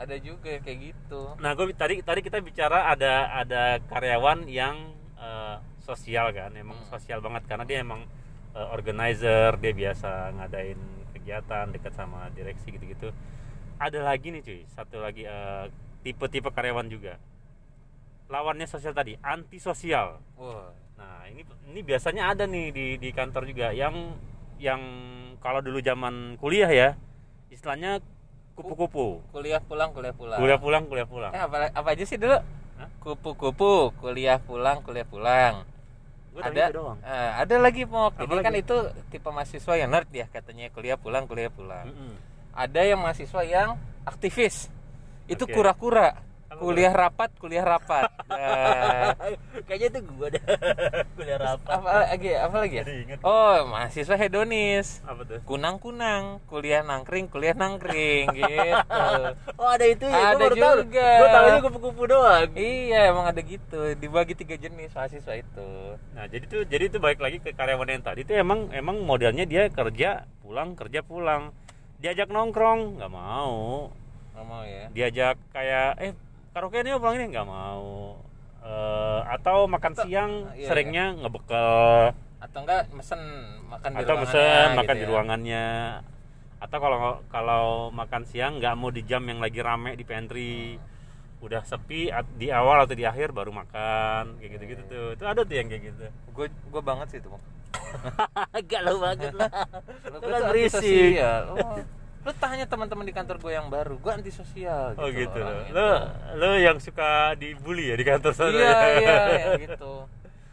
[SPEAKER 1] ada juga kayak gitu
[SPEAKER 2] Nah, gue tadi tadi kita bicara ada ada karyawan yang eh, sosial kan, emang
[SPEAKER 1] Hmm.
[SPEAKER 2] sosial banget karena dia emang eh, organizer, dia biasa ngadain kegiatan dekat sama direksi gitu-gitu. Ada lagi nih cuy, satu lagi eh, tipe-tipe karyawan juga. Lawannya sosial tadi, antisosial.
[SPEAKER 1] wah
[SPEAKER 2] Nah, ini ini biasanya ada nih di di kantor juga yang yang kalau dulu zaman kuliah ya, istilahnya kupu-kupu.
[SPEAKER 1] kuliah pulang kuliah pulang
[SPEAKER 2] Kuliah pulang, kuliah pulang.
[SPEAKER 1] eh, apa apa aja sih dulu kupu-kupu kuliah pulang kuliah pulang
[SPEAKER 2] Gua
[SPEAKER 1] ada
[SPEAKER 2] itu doang.
[SPEAKER 1] eh, ada lagi mau ini kan
[SPEAKER 2] lagi?
[SPEAKER 1] itu tipe mahasiswa yang nerd ya katanya kuliah pulang kuliah pulang
[SPEAKER 2] Mm-mm.
[SPEAKER 1] ada yang mahasiswa yang aktivis itu kura-kura
[SPEAKER 2] Apa
[SPEAKER 1] kuliah rapat kuliah rapat Nah,
[SPEAKER 2] Kayaknya itu gua dah kuliah rapat.
[SPEAKER 1] apa lagi apa lagi ya oh mahasiswa hedonis
[SPEAKER 2] Apa tuh?
[SPEAKER 1] kunang-kunang kuliah nangkring kuliah nangkring gitu
[SPEAKER 2] Oh ada itu
[SPEAKER 1] ya? Gua Ada tahu. juga.
[SPEAKER 2] Gue tahunya kupu-kupu doang.
[SPEAKER 1] iya emang ada gitu dibagi tiga jenis mahasiswa itu
[SPEAKER 2] Nah jadi tuh jadi tuh balik lagi ke karyawan yang tadi tuh emang emang modelnya dia kerja pulang kerja pulang. Diajak nongkrong nggak mau.
[SPEAKER 1] nggak mau ya
[SPEAKER 2] Diajak kayak eh karaoke nih pulang ini nggak mau. Eh, atau makan
[SPEAKER 1] Atau-
[SPEAKER 2] siang
[SPEAKER 1] iya,
[SPEAKER 2] seringnya ngebekel
[SPEAKER 1] atau enggak mesen makan di
[SPEAKER 2] atau mesen
[SPEAKER 1] gitu
[SPEAKER 2] makan di
[SPEAKER 1] ya.
[SPEAKER 2] ruangannya atau kalau kalau makan siang nggak mau di jam yang lagi rame di pantry udah sepi di awal atau di akhir baru makan kayak gitu gitu tuh itu ada tuh yang kayak gitu
[SPEAKER 1] gue gue banget sih itu Bang.
[SPEAKER 2] galau banget lah
[SPEAKER 1] Lu gua
[SPEAKER 2] kan
[SPEAKER 1] tuh
[SPEAKER 2] berisik.
[SPEAKER 1] antisosial. Oh, lu tanya teman-teman di kantor gue yang baru gue antisosial
[SPEAKER 2] oh gitu loh
[SPEAKER 1] orangnya
[SPEAKER 2] lo
[SPEAKER 1] tuh.
[SPEAKER 2] lo yang suka dibully ya di kantor sana
[SPEAKER 1] iya
[SPEAKER 2] ya?
[SPEAKER 1] iya ya gitu.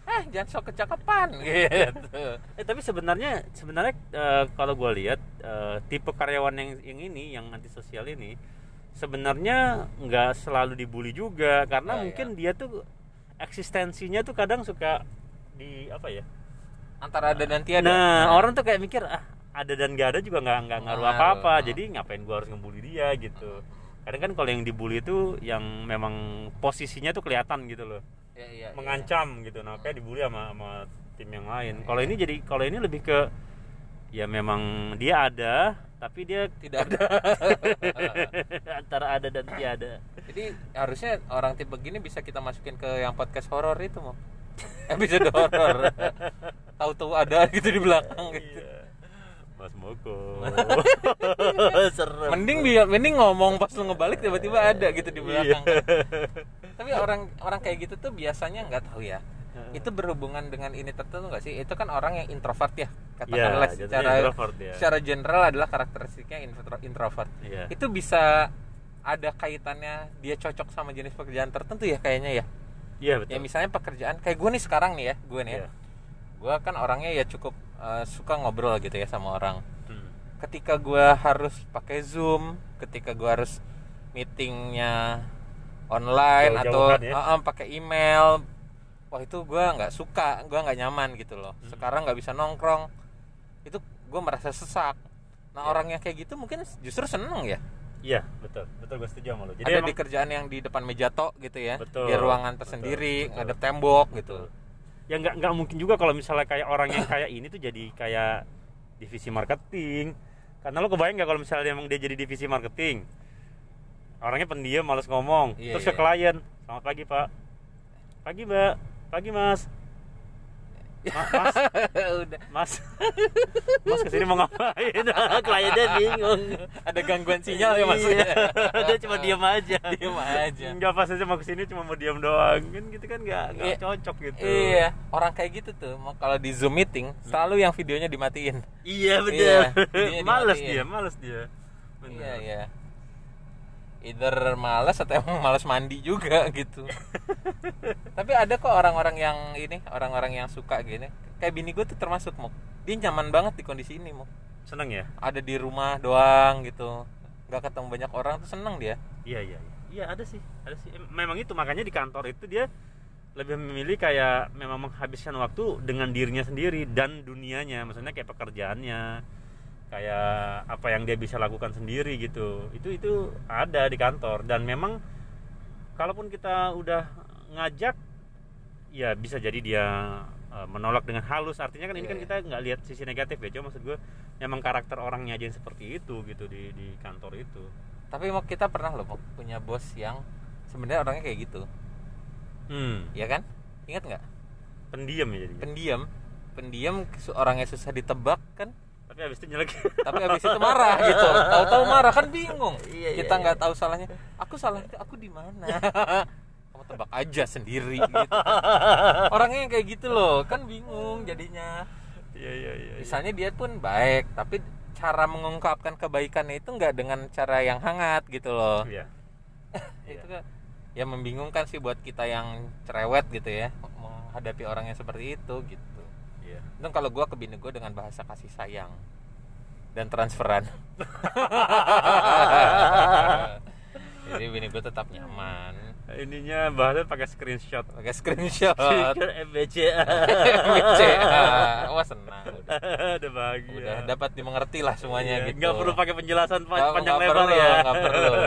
[SPEAKER 1] Eh jangan sok kecakapan. Gitu
[SPEAKER 2] eh tapi sebenarnya sebenarnya eh, kalau gue lihat eh, tipe karyawan yang yang ini yang antisosial ini sebenarnya nggak selalu dibully juga karena
[SPEAKER 1] Ya,
[SPEAKER 2] mungkin dia tuh eksistensinya tuh kadang suka di apa ya?
[SPEAKER 1] Antara ada dan tiada.
[SPEAKER 2] Nah. orang tuh kayak mikir ah ada dan gak ada juga nggak nggak ngaruh apa apa jadi ngapain gue harus ngebully dia gitu. Kadang kan kalau yang dibully itu yang memang posisinya tuh kelihatan gitu loh.
[SPEAKER 1] Iya, iya, iya.
[SPEAKER 2] mengancam gitu. Nah kayak dibully sama sama tim yang lain. Kalau ini jadi kalau ini lebih ke ya memang dia ada tapi dia
[SPEAKER 1] tidak ada.
[SPEAKER 2] Antara ada dan tiada.
[SPEAKER 1] Jadi harusnya orang tipe begini bisa kita masukin ke yang podcast horor itu mau episode horor. Tahu-tahu ada gitu di belakang gitu.
[SPEAKER 2] Iya. Mas Moko serem
[SPEAKER 1] mending biar mending ngomong pas lu ngebalik tiba-tiba ada gitu di belakang
[SPEAKER 2] Iya.
[SPEAKER 1] tapi orang orang kayak gitu tuh biasanya nggak tahu ya itu berhubungan dengan ini tertentu nggak sih itu kan orang yang introvert ya katakanlah
[SPEAKER 2] Iya,
[SPEAKER 1] secara
[SPEAKER 2] introvert ya.
[SPEAKER 1] secara general adalah karakteristiknya intro- introvert
[SPEAKER 2] Iya.
[SPEAKER 1] itu bisa ada kaitannya dia cocok sama jenis pekerjaan tertentu ya kayaknya ya
[SPEAKER 2] Iya
[SPEAKER 1] ya
[SPEAKER 2] betul.
[SPEAKER 1] misalnya pekerjaan kayak gue nih sekarang nih ya gue nih ya
[SPEAKER 2] Iya.
[SPEAKER 1] gue kan orangnya ya cukup eh, suka ngobrol gitu ya sama orang
[SPEAKER 2] Hmm.
[SPEAKER 1] ketika gue harus pakai zoom ketika gue harus meetingnya online atau
[SPEAKER 2] Jauh-jauhan ya.
[SPEAKER 1] eh, eh, pakai email wah itu gue nggak suka gue nggak nyaman gitu loh
[SPEAKER 2] Hmm.
[SPEAKER 1] sekarang nggak bisa nongkrong itu gue merasa sesak nah
[SPEAKER 2] Ya.
[SPEAKER 1] orang yang kayak gitu mungkin justru seneng ya
[SPEAKER 2] Iya betul betul gue setuju sama lo. Jadi
[SPEAKER 1] ada
[SPEAKER 2] emang-
[SPEAKER 1] di kerjaan yang di depan meja tok gitu ya
[SPEAKER 2] Betul,
[SPEAKER 1] di ruangan
[SPEAKER 2] betul,
[SPEAKER 1] tersendiri
[SPEAKER 2] betul.
[SPEAKER 1] ngadep tembok gitu
[SPEAKER 2] ya nggak nggak mungkin juga kalau misalnya kayak orang yang kayak ini tuh jadi kayak divisi marketing. Karena lo kebayang nggak kalau misalnya emang dia jadi divisi marketing? Orangnya pendiam malas ngomong.
[SPEAKER 1] Iya,
[SPEAKER 2] terus ke
[SPEAKER 1] iya.
[SPEAKER 2] klien selamat pagi pak. Pagi mbak. Pagi mas Ma- mas
[SPEAKER 1] udah
[SPEAKER 2] mas mas ke sini mau ngapain kliennya bingung
[SPEAKER 1] ada gangguan sinyal ya mas
[SPEAKER 2] Iya. dia cuma diam aja
[SPEAKER 1] Diem aja
[SPEAKER 2] nggak pas aja mau ke sini cuma mau diam doang kan gitu kan nggak nggak
[SPEAKER 1] Iya.
[SPEAKER 2] cocok gitu
[SPEAKER 1] Iya, orang kayak gitu tuh, mau kalau di Zoom meeting selalu yang videonya dimatiin.
[SPEAKER 2] Iya
[SPEAKER 1] Iya,
[SPEAKER 2] bener.
[SPEAKER 1] dia
[SPEAKER 2] males dia, males dia. Bener.
[SPEAKER 1] Iya, iya. Either malas atau emang malas mandi juga gitu. Tapi ada kok orang-orang yang ini, orang-orang yang suka gini. Kayak bini gue tuh termasuk mau. Dia nyaman banget di kondisi ini mau.
[SPEAKER 2] Seneng ya?
[SPEAKER 1] Ada di rumah doang gitu. Gak ketemu banyak orang tuh seneng dia.
[SPEAKER 2] Iya iya. Iya Iya ada sih, ada sih. Em- Memang itu makanya di kantor itu dia lebih memilih kayak memang menghabiskan waktu dengan dirinya sendiri dan dunianya maksudnya kayak pekerjaannya kayak apa yang dia bisa lakukan sendiri gitu. Itu itu ada di kantor. Dan memang kalaupun kita udah ngajak ya bisa jadi dia uh, menolak dengan halus. Artinya kan ini
[SPEAKER 1] Iya,
[SPEAKER 2] kan
[SPEAKER 1] iya.
[SPEAKER 2] kita nggak lihat sisi negatif ya. Cuma maksud gue memang karakter orangnya aja yang seperti itu gitu di di kantor itu.
[SPEAKER 1] Tapi mau kita pernah loh punya bos yang sebenarnya orangnya kayak gitu.
[SPEAKER 2] Hmm.
[SPEAKER 1] Ya kan? Ingat nggak?
[SPEAKER 2] Pendiam ya jadi
[SPEAKER 1] pendiam. Pendiam orangnya susah ditebak kan
[SPEAKER 2] tapi habis itu nyelek.
[SPEAKER 1] Tapi abis itu marah gitu. Tahu-tahu marah kan bingung.
[SPEAKER 2] Iya, iya,
[SPEAKER 1] kita
[SPEAKER 2] iya.
[SPEAKER 1] nggak tahu salahnya. Aku salahnya aku di mana? Kamu tebak aja sendiri gitu orangnya yang kayak gitu loh kan bingung jadinya.
[SPEAKER 2] Iya iya iya iya.
[SPEAKER 1] misalnya dia pun baik tapi cara mengungkapkan kebaikannya itu nggak dengan cara yang hangat gitu loh.
[SPEAKER 2] Iya.
[SPEAKER 1] Itu kan ya membingungkan sih buat kita yang cerewet gitu ya menghadapi orang yang seperti itu gitu
[SPEAKER 2] iya
[SPEAKER 1] Untung kalau gue ke bini gue dengan bahasa kasih sayang dan transferan. Jadi bini gue tetap nyaman.
[SPEAKER 2] ininya bahasa pakai screenshot
[SPEAKER 1] Pakai screenshot.
[SPEAKER 2] MBCA
[SPEAKER 1] BCA. Wah senang. Udah,
[SPEAKER 2] udah bahagia
[SPEAKER 1] udah dapat dimengerti lah semuanya
[SPEAKER 2] Iya,
[SPEAKER 1] gitu.
[SPEAKER 2] nggak perlu pakai penjelasan
[SPEAKER 1] Nggak-
[SPEAKER 2] panjang
[SPEAKER 1] nggak
[SPEAKER 2] lebar
[SPEAKER 1] perlu,
[SPEAKER 2] ya
[SPEAKER 1] nggak perlu.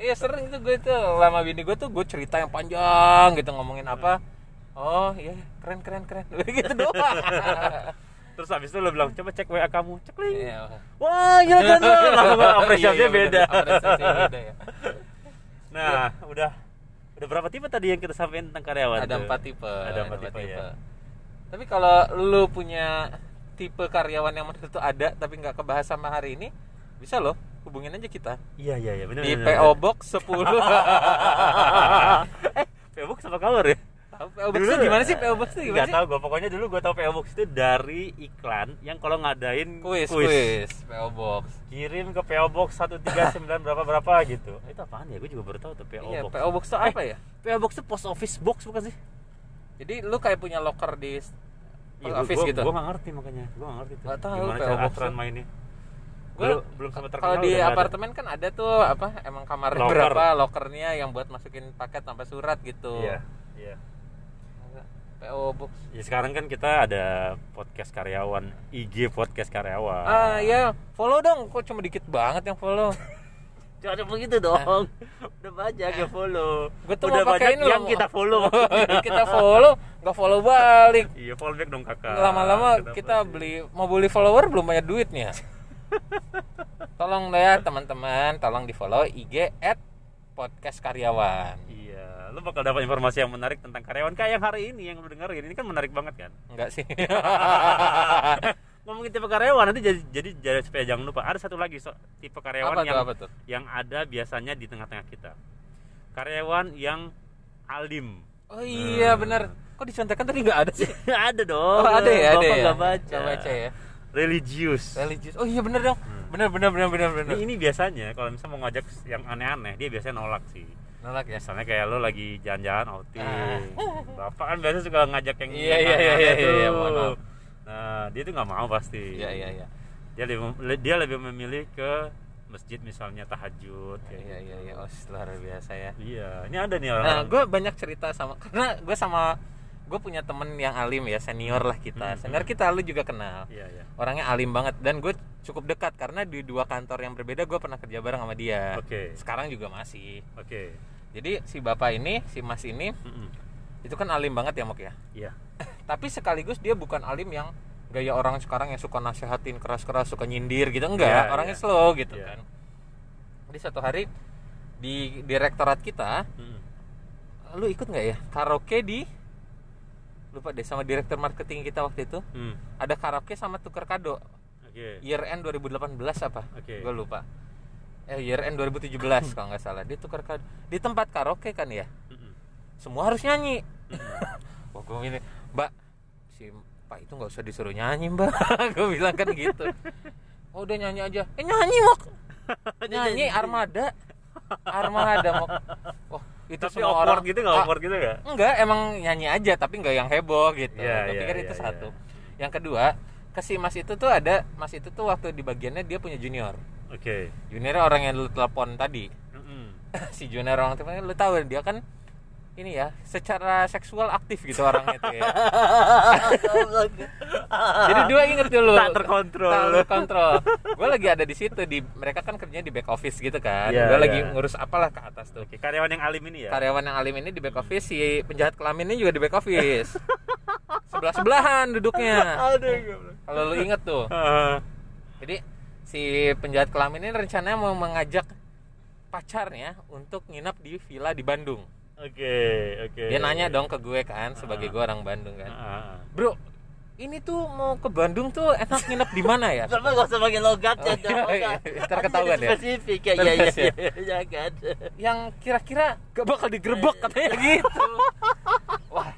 [SPEAKER 1] Iya sering itu gue itu lama bini gue tuh gue cerita yang panjang gitu ngomongin apa. Oh iya keren keren keren. gitu doang.
[SPEAKER 2] terus habis itu lo bilang coba cek WA kamu cek link
[SPEAKER 1] Iya.
[SPEAKER 2] wah gila kan lo langsung apresiasinya
[SPEAKER 1] Iya, iya,
[SPEAKER 2] beda
[SPEAKER 1] bener. Apresiasinya beda ya.
[SPEAKER 2] nah udah udah berapa tipe tadi yang kita sampaikan tentang karyawan
[SPEAKER 1] ada
[SPEAKER 2] tuh?
[SPEAKER 1] empat tipe
[SPEAKER 2] ada empat tipe, ya
[SPEAKER 1] tapi kalau lu punya tipe karyawan yang menurut lu ada tapi nggak kebahas sama hari ini bisa loh hubungin aja kita
[SPEAKER 2] iya iya iya benar
[SPEAKER 1] di
[SPEAKER 2] benar,
[SPEAKER 1] PO. Box 10
[SPEAKER 2] eh PO Box apa kabar ya
[SPEAKER 1] PO Box itu gimana sih PO Box itu gimana
[SPEAKER 2] Gak
[SPEAKER 1] sih
[SPEAKER 2] tau gue pokoknya dulu gue tau PO Box itu dari iklan yang kalau ngadain
[SPEAKER 1] kuis kuis PO Box
[SPEAKER 2] kirim ke PO Box 139 berapa berapa gitu itu apaan ya gue juga baru tahu tuh PO
[SPEAKER 1] iya
[SPEAKER 2] Box
[SPEAKER 1] PO Box itu apa ya
[SPEAKER 2] PO Box itu post office box bukan sih
[SPEAKER 1] jadi lu kayak punya locker di post
[SPEAKER 2] Iya,
[SPEAKER 1] office
[SPEAKER 2] gua,
[SPEAKER 1] gitu
[SPEAKER 2] Gue gak ngerti makanya, gue gak ngerti tuh.
[SPEAKER 1] Nggak tahu
[SPEAKER 2] Gimana
[SPEAKER 1] PO
[SPEAKER 2] cara aturan mainnya?
[SPEAKER 1] Gua-
[SPEAKER 2] belum terkenal.
[SPEAKER 1] kalau di
[SPEAKER 2] nggak ada.
[SPEAKER 1] apartemen kan ada tuh apa emang kamar
[SPEAKER 2] Locker.
[SPEAKER 1] berapa lokernya yang buat masukin paket sampai surat gitu
[SPEAKER 2] Iya, iya.
[SPEAKER 1] PO Box
[SPEAKER 2] Ya sekarang kan kita ada podcast karyawan, IG podcast karyawan.
[SPEAKER 1] Ah ya, follow dong. Kok cuma dikit banget yang follow?
[SPEAKER 2] Jangan begitu dong. Udah banyak yang follow.
[SPEAKER 1] Gue tuh
[SPEAKER 2] Udah
[SPEAKER 1] mau pakai
[SPEAKER 2] banyak
[SPEAKER 1] ini
[SPEAKER 2] yang
[SPEAKER 1] loh.
[SPEAKER 2] kita follow.
[SPEAKER 1] kita follow, nggak follow balik.
[SPEAKER 2] iya, follow back dong kakak.
[SPEAKER 1] Lama-lama kita
[SPEAKER 2] sih?
[SPEAKER 1] beli mau beli follower belum banyak duitnya. tolong deh ya teman-teman, tolong di follow IG podcast karyawan.
[SPEAKER 2] Iya, lu bakal dapat informasi yang menarik tentang karyawan kayak yang hari ini yang lu dengerin. Ini kan menarik banget kan?
[SPEAKER 1] Enggak sih.
[SPEAKER 2] Ngomongin tipe karyawan nanti jadi jadi jadi supaya jangan lupa ada satu lagi so, tipe karyawan
[SPEAKER 1] apa
[SPEAKER 2] yang
[SPEAKER 1] tuh apa tuh?
[SPEAKER 2] yang ada biasanya di tengah-tengah kita. Karyawan yang alim.
[SPEAKER 1] Oh iya
[SPEAKER 2] Nah.
[SPEAKER 1] benar. Kok dicontekan tadi nggak ada sih?
[SPEAKER 2] ada dong.
[SPEAKER 1] Oh ada ya, ada
[SPEAKER 2] Bapak
[SPEAKER 1] ya.
[SPEAKER 2] nggak baca.
[SPEAKER 1] Baca ya.
[SPEAKER 2] Religius.
[SPEAKER 1] Religius. Oh iya benar dong.
[SPEAKER 2] Hmm.
[SPEAKER 1] Benar benar benar benar benar.
[SPEAKER 2] Ini, ini biasanya kalau misalnya mau ngajak yang aneh-aneh, dia biasanya nolak sih.
[SPEAKER 1] Nolak ya.
[SPEAKER 2] Misalnya kayak lo lagi jalan-jalan outing.
[SPEAKER 1] Ah.
[SPEAKER 2] Bapak kan biasa suka ngajak yang
[SPEAKER 1] Iya, iya, iya, iya, iya, mohon maaf.
[SPEAKER 2] Nah, dia tuh nggak mau pasti.
[SPEAKER 1] Iya iya iya.
[SPEAKER 2] Dia lebih dia lebih memilih ke masjid misalnya tahajud. kayak
[SPEAKER 1] Iya iya iya. Oh luar biasa ya.
[SPEAKER 2] Iya, ini ada nih orang.
[SPEAKER 1] Nah, gue banyak cerita sama karena gue sama gue punya temen yang alim ya senior lah kita
[SPEAKER 2] Hmm.
[SPEAKER 1] senior kita lu juga kenal
[SPEAKER 2] Iya, iya.
[SPEAKER 1] orangnya alim banget dan gue cukup dekat karena di dua kantor yang berbeda gue pernah kerja bareng sama dia
[SPEAKER 2] Oke.
[SPEAKER 1] sekarang juga masih
[SPEAKER 2] Oke.
[SPEAKER 1] jadi si bapak ini si mas ini
[SPEAKER 2] Mm-mm.
[SPEAKER 1] itu kan alim banget ya mok ya
[SPEAKER 2] Iya.
[SPEAKER 1] tapi sekaligus dia bukan alim yang gaya orang sekarang yang suka nasehatin keras-keras suka nyindir gitu enggak
[SPEAKER 2] Iya,
[SPEAKER 1] orangnya
[SPEAKER 2] iya.
[SPEAKER 1] slow gitu
[SPEAKER 2] Iya.
[SPEAKER 1] kan jadi satu hari di direktorat kita
[SPEAKER 2] Mm-mm.
[SPEAKER 1] lu ikut nggak ya karaoke di lupa deh sama direktur marketing kita waktu itu.
[SPEAKER 2] Hmm.
[SPEAKER 1] ada karaoke sama tuker kado.
[SPEAKER 2] Oke.
[SPEAKER 1] year end 2018 apa?
[SPEAKER 2] Oke.
[SPEAKER 1] gue lupa. Eh year end 2017 kalau nggak salah. Dia tuker kado. Di tempat karaoke kan ya? Semua harus nyanyi. Wah gue ini mbak si pak itu nggak usah disuruh nyanyi mbak. Gue bilang kan gitu. Oh udah nyanyi aja. Eh nyanyi mok. Nyanyi. Armada. Armada mok. Wah itu
[SPEAKER 2] Tapi
[SPEAKER 1] semua
[SPEAKER 2] awkward
[SPEAKER 1] orang
[SPEAKER 2] gitu nggak
[SPEAKER 1] Ah,
[SPEAKER 2] awkward gitu nggak?
[SPEAKER 1] Enggak, emang nyanyi aja tapi enggak yang heboh gitu.
[SPEAKER 2] Iya,
[SPEAKER 1] Gue
[SPEAKER 2] iya,
[SPEAKER 1] pikir
[SPEAKER 2] iya,
[SPEAKER 1] itu
[SPEAKER 2] iya.
[SPEAKER 1] satu. Yang kedua, ke si Mas itu tuh ada Mas itu tuh waktu di bagiannya dia punya junior.
[SPEAKER 2] Oke.
[SPEAKER 1] Juniornya orang yang lu telepon tadi.
[SPEAKER 2] Mm-mm.
[SPEAKER 1] si junior orang telepon lu tahu dia kan ini ya secara seksual aktif gitu orangnya itu ya. Jadi dua inget dulu
[SPEAKER 2] Tak terkontrol.
[SPEAKER 1] tak terkontrol. Gue lagi ada di situ di mereka kan kerjanya di back office gitu kan.
[SPEAKER 2] Iya,
[SPEAKER 1] gue lagi
[SPEAKER 2] iya.
[SPEAKER 1] ngurus apalah ke atas tuh.
[SPEAKER 2] Oke, karyawan yang alim ini ya?
[SPEAKER 1] Karyawan yang alim ini di back office si penjahat kelaminnya juga di back office. Sebelah sebelahan duduknya kalau lu inget tuh. Jadi si penjahat kelamin ini rencananya mau mengajak pacarnya untuk nginap di villa di Bandung
[SPEAKER 2] oke oke
[SPEAKER 1] dia nanya dong ke gue kan sebagai gue orang Bandung kan
[SPEAKER 2] ah.
[SPEAKER 1] bro ini tuh mau ke Bandung tuh enak nginep di mana ya
[SPEAKER 3] Kenapa gak usah pakai logat ya?
[SPEAKER 1] Oh, iya, iya. Ntar ketahuan ya.
[SPEAKER 3] Spesifik ya, iya iya
[SPEAKER 1] ya.
[SPEAKER 3] iya. Jangan.
[SPEAKER 1] yang kira-kira gak bakal digerebek katanya gitu wah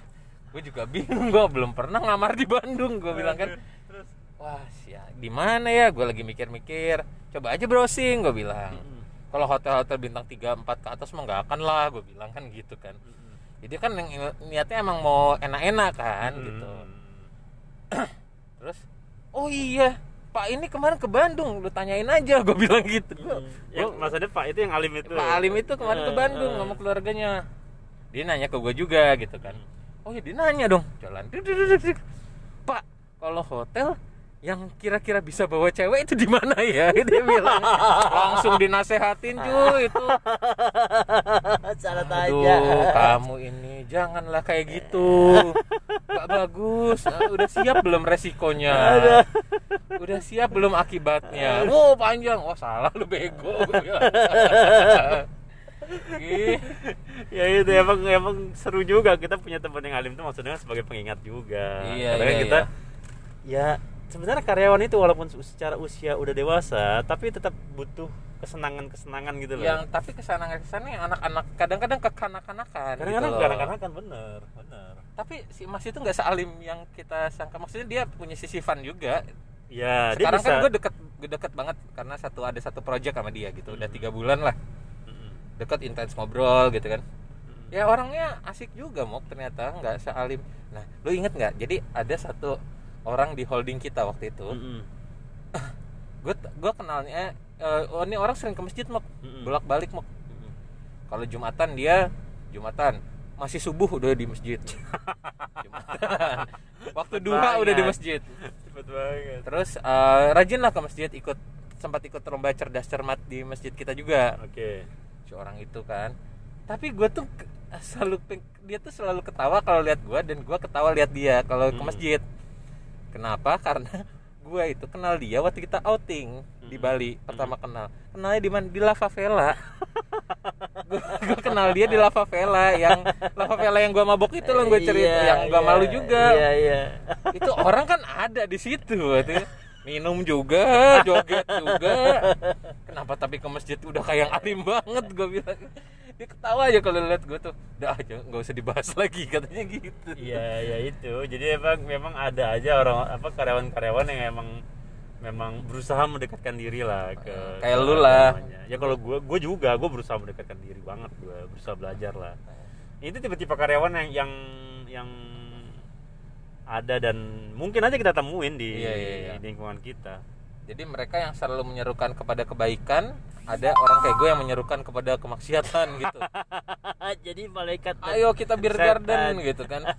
[SPEAKER 1] gue juga bingung gue belum pernah ngamar di Bandung gue bilang kan
[SPEAKER 2] terus
[SPEAKER 1] wah ya di mana ya gue lagi mikir-mikir coba aja browsing gue bilang kalau hotel-hotel bintang 3 4 ke atas mah nggak akan lah gue bilang kan gitu kan. Jadi kan yang niatnya emang mau enak-enak kan gitu. Terus oh iya Pak ini kemarin ke Bandung lu tanyain aja gue bilang gitu.
[SPEAKER 2] Yang maksudnya Pak itu yang alim itu.
[SPEAKER 1] Pak Alim itu kemarin ke
[SPEAKER 2] Eh,
[SPEAKER 1] Bandung
[SPEAKER 2] eh.
[SPEAKER 1] sama keluarganya. Dia nanya ke gue juga gitu kan. Oh ya dia nanya dong jalan. Pak kalau hotel yang kira-kira bisa bawa cewek itu di mana ya? Dia bilang. Langsung dinasehatin cuy itu.
[SPEAKER 3] Salah tanya.
[SPEAKER 1] kamu ini. Janganlah kayak gitu. Gak bagus. Ah, udah siap belum resikonya? Udah siap belum akibatnya? Wow panjang. Oh salah lu bego.
[SPEAKER 2] Ya itu emang emang seru juga. Kita punya teman yang alim itu maksudnya sebagai pengingat juga.
[SPEAKER 1] Iya,
[SPEAKER 2] Karena
[SPEAKER 1] iya,
[SPEAKER 2] kita ya sebenarnya karyawan itu walaupun secara usia udah dewasa tapi tetap butuh kesenangan kesenangan gitu loh.
[SPEAKER 1] Yang tapi ke sana ke sana yang anak-anak kadang-kadang kekanak-kanakan
[SPEAKER 2] kadang-kadang
[SPEAKER 1] gitu
[SPEAKER 2] kadang-kadang kan bener bener.
[SPEAKER 1] Tapi si Mas itu nggak sealim yang kita sangka maksudnya dia punya sisi fun juga.
[SPEAKER 2] Ya dia
[SPEAKER 1] sekarang
[SPEAKER 2] bisa
[SPEAKER 1] kan gue deket gue deket banget karena satu ada satu project sama dia gitu udah tiga bulan lah. Deket intens ngobrol gitu kan. Ya orangnya asik juga mok ternyata nggak sealim. Nah lu inget nggak? Jadi ada satu orang di holding kita waktu itu. Gue gue kenalnya eh, oh ini orang sering ke masjid mok.
[SPEAKER 2] Mm-mm.
[SPEAKER 1] bolak balik mok.
[SPEAKER 2] Mm-mm.
[SPEAKER 1] kalau jumatan dia jumatan. Masih subuh udah di masjid. Jumatan. Waktu duha udah di masjid.
[SPEAKER 2] Cepet banget.
[SPEAKER 1] Terus eh, rajin lah ke masjid ikut sempat ikut lomba cerdas cermat di masjid kita juga.
[SPEAKER 2] Oke.
[SPEAKER 1] Si orang itu kan. Tapi gue tuh ke- selalu dia tuh selalu ketawa kalau lihat gue dan gue ketawa lihat dia kalau ke
[SPEAKER 2] Hmm.
[SPEAKER 1] masjid kenapa? Karena gue itu kenal dia waktu kita outing di
[SPEAKER 2] Hmm.
[SPEAKER 1] Bali pertama kenal. Kenalnya di mana di Lava Vela gue kenal dia di Lava Vela yang Lava Vela yang gue mabok itu loh gue cerita.
[SPEAKER 3] Iya,
[SPEAKER 1] yang gue
[SPEAKER 3] iya,
[SPEAKER 1] malu juga.
[SPEAKER 3] Iya iya.
[SPEAKER 1] itu orang kan ada di situ gitu. minum juga joget juga. Kenapa tapi ke masjid udah kayak yang alim banget gue bilang dia ketawa aja kalau lihat gue tuh udah aja nggak usah dibahas lagi katanya gitu
[SPEAKER 2] Iya, ya itu. Jadi emang memang ada aja orang apa karyawan-karyawan yang emang memang berusaha mendekatkan diri lah ke
[SPEAKER 1] Kayak
[SPEAKER 2] ke
[SPEAKER 1] lu lah.
[SPEAKER 2] namanya. Ya kalau gue gue juga gue berusaha mendekatkan diri banget gue berusaha belajar lah. Itu tipe-tipe karyawan yang yang yang ada dan mungkin aja kita temuin di,
[SPEAKER 1] Iya, iya, iya.
[SPEAKER 2] di lingkungan kita.
[SPEAKER 1] Jadi mereka yang selalu menyerukan kepada kebaikan ada orang kayak gue yang menyerukan kepada kemaksiatan gitu.
[SPEAKER 3] Jadi malaikat
[SPEAKER 1] ayo kita beer garden gitu kan